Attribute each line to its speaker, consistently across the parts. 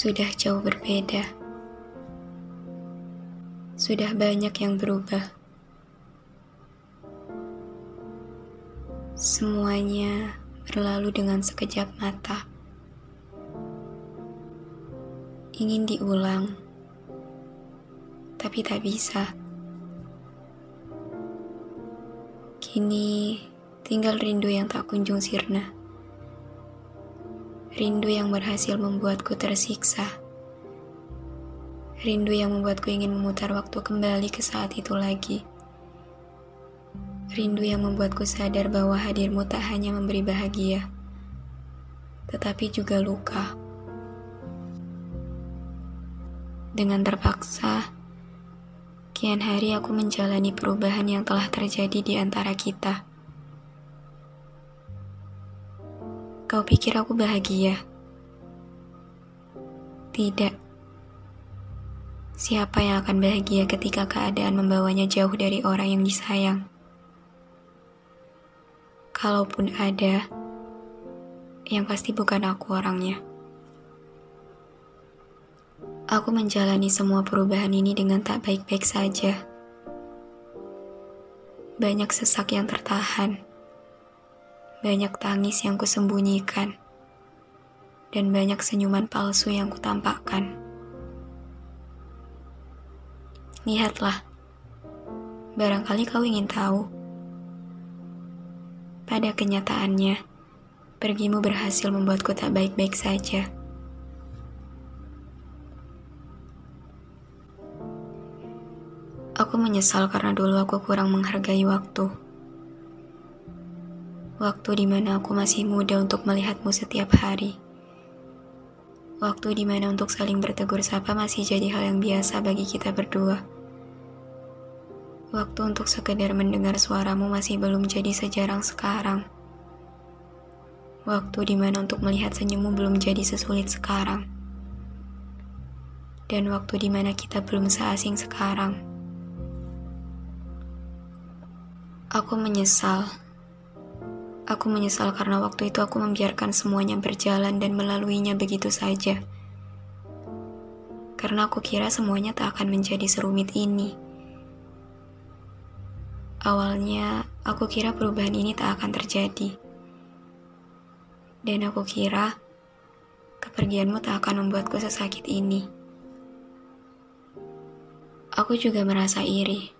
Speaker 1: Sudah jauh berbeda. Sudah banyak yang berubah. Semuanya berlalu dengan sekejap mata. Ingin diulang, tapi tak bisa. Kini tinggal rindu yang tak kunjung sirna. Rindu yang berhasil membuatku tersiksa. Rindu yang membuatku ingin memutar waktu kembali ke saat itu lagi. Rindu yang membuatku sadar bahwa hadirmu tak hanya memberi bahagia, tetapi juga luka. Dengan terpaksa, kian hari aku menjalani perubahan yang telah terjadi di antara kita. Kau pikir aku bahagia? Tidak. Siapa yang akan bahagia ketika keadaan membawanya jauh dari orang yang disayang? Kalaupun ada, yang pasti bukan aku orangnya. Aku menjalani semua perubahan ini dengan tak baik-baik saja. Banyak sesak yang tertahan banyak tangis yang kusembunyikan, dan banyak senyuman palsu yang kutampakkan. Lihatlah, barangkali kau ingin tahu. Pada kenyataannya, pergimu berhasil membuatku tak baik-baik saja. Aku menyesal karena dulu aku kurang menghargai waktu Waktu di mana aku masih muda untuk melihatmu setiap hari. Waktu di mana untuk saling bertegur sapa masih jadi hal yang biasa bagi kita berdua. Waktu untuk sekedar mendengar suaramu masih belum jadi sejarang sekarang. Waktu di mana untuk melihat senyummu belum jadi sesulit sekarang. Dan waktu di mana kita belum seasing sekarang. Aku menyesal Aku menyesal karena waktu itu aku membiarkan semuanya berjalan dan melaluinya begitu saja. Karena aku kira semuanya tak akan menjadi serumit ini. Awalnya, aku kira perubahan ini tak akan terjadi. Dan aku kira kepergianmu tak akan membuatku sesakit ini. Aku juga merasa iri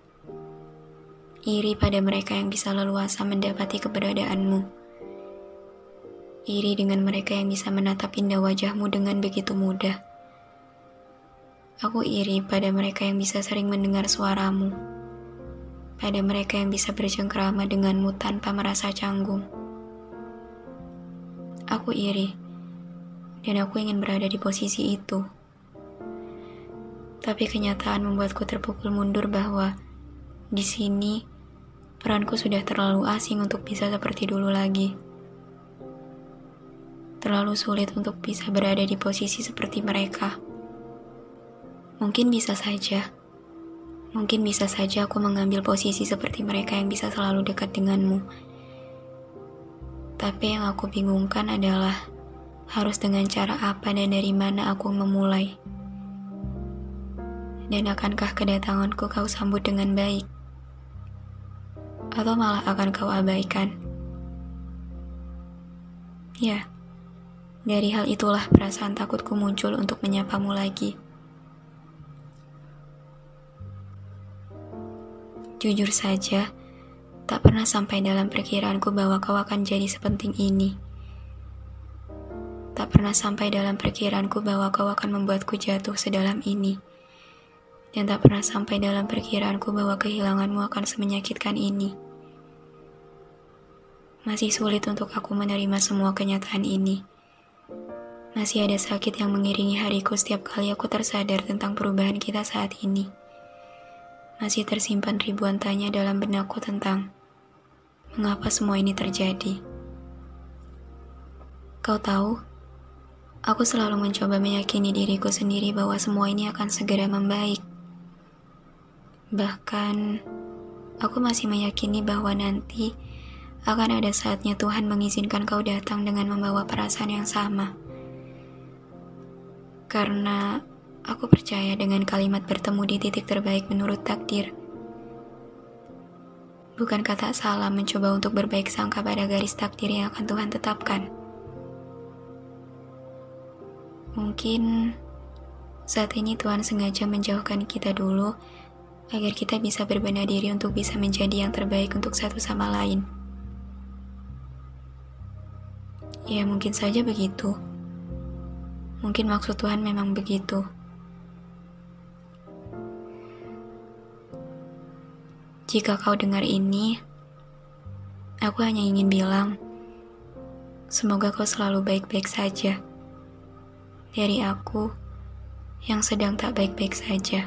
Speaker 1: iri pada mereka yang bisa leluasa mendapati keberadaanmu. Iri dengan mereka yang bisa menatap indah wajahmu dengan begitu mudah. Aku iri pada mereka yang bisa sering mendengar suaramu. Pada mereka yang bisa bercengkrama denganmu tanpa merasa canggung. Aku iri, dan aku ingin berada di posisi itu. Tapi kenyataan membuatku terpukul mundur bahwa di sini peranku sudah terlalu asing untuk bisa seperti dulu lagi. Terlalu sulit untuk bisa berada di posisi seperti mereka. Mungkin bisa saja, mungkin bisa saja aku mengambil posisi seperti mereka yang bisa selalu dekat denganmu. Tapi yang aku bingungkan adalah harus dengan cara apa dan dari mana aku memulai. Dan akankah kedatanganku kau sambut dengan baik? Atau malah akan kau abaikan. Ya, dari hal itulah perasaan takutku muncul untuk menyapamu lagi. Jujur saja, tak pernah sampai dalam perkiraanku bahwa kau akan jadi sepenting ini. Tak pernah sampai dalam perkiraanku bahwa kau akan membuatku jatuh sedalam ini. Dan tak pernah sampai dalam perkiraanku bahwa kehilanganmu akan semenyakitkan ini. Masih sulit untuk aku menerima semua kenyataan ini. Masih ada sakit yang mengiringi hariku setiap kali aku tersadar tentang perubahan kita saat ini. Masih tersimpan ribuan tanya dalam benakku tentang mengapa semua ini terjadi. Kau tahu, aku selalu mencoba meyakini diriku sendiri bahwa semua ini akan segera membaik. Bahkan, aku masih meyakini bahwa nanti akan ada saatnya Tuhan mengizinkan kau datang dengan membawa perasaan yang sama. Karena aku percaya dengan kalimat bertemu di titik terbaik menurut takdir. Bukan kata salah mencoba untuk berbaik sangka pada garis takdir yang akan Tuhan tetapkan. Mungkin saat ini Tuhan sengaja menjauhkan kita dulu agar kita bisa berbenah diri untuk bisa menjadi yang terbaik untuk satu sama lain. Ya mungkin saja begitu. Mungkin maksud Tuhan memang begitu. Jika kau dengar ini, aku hanya ingin bilang, semoga kau selalu baik-baik saja. Dari aku yang sedang tak baik-baik saja.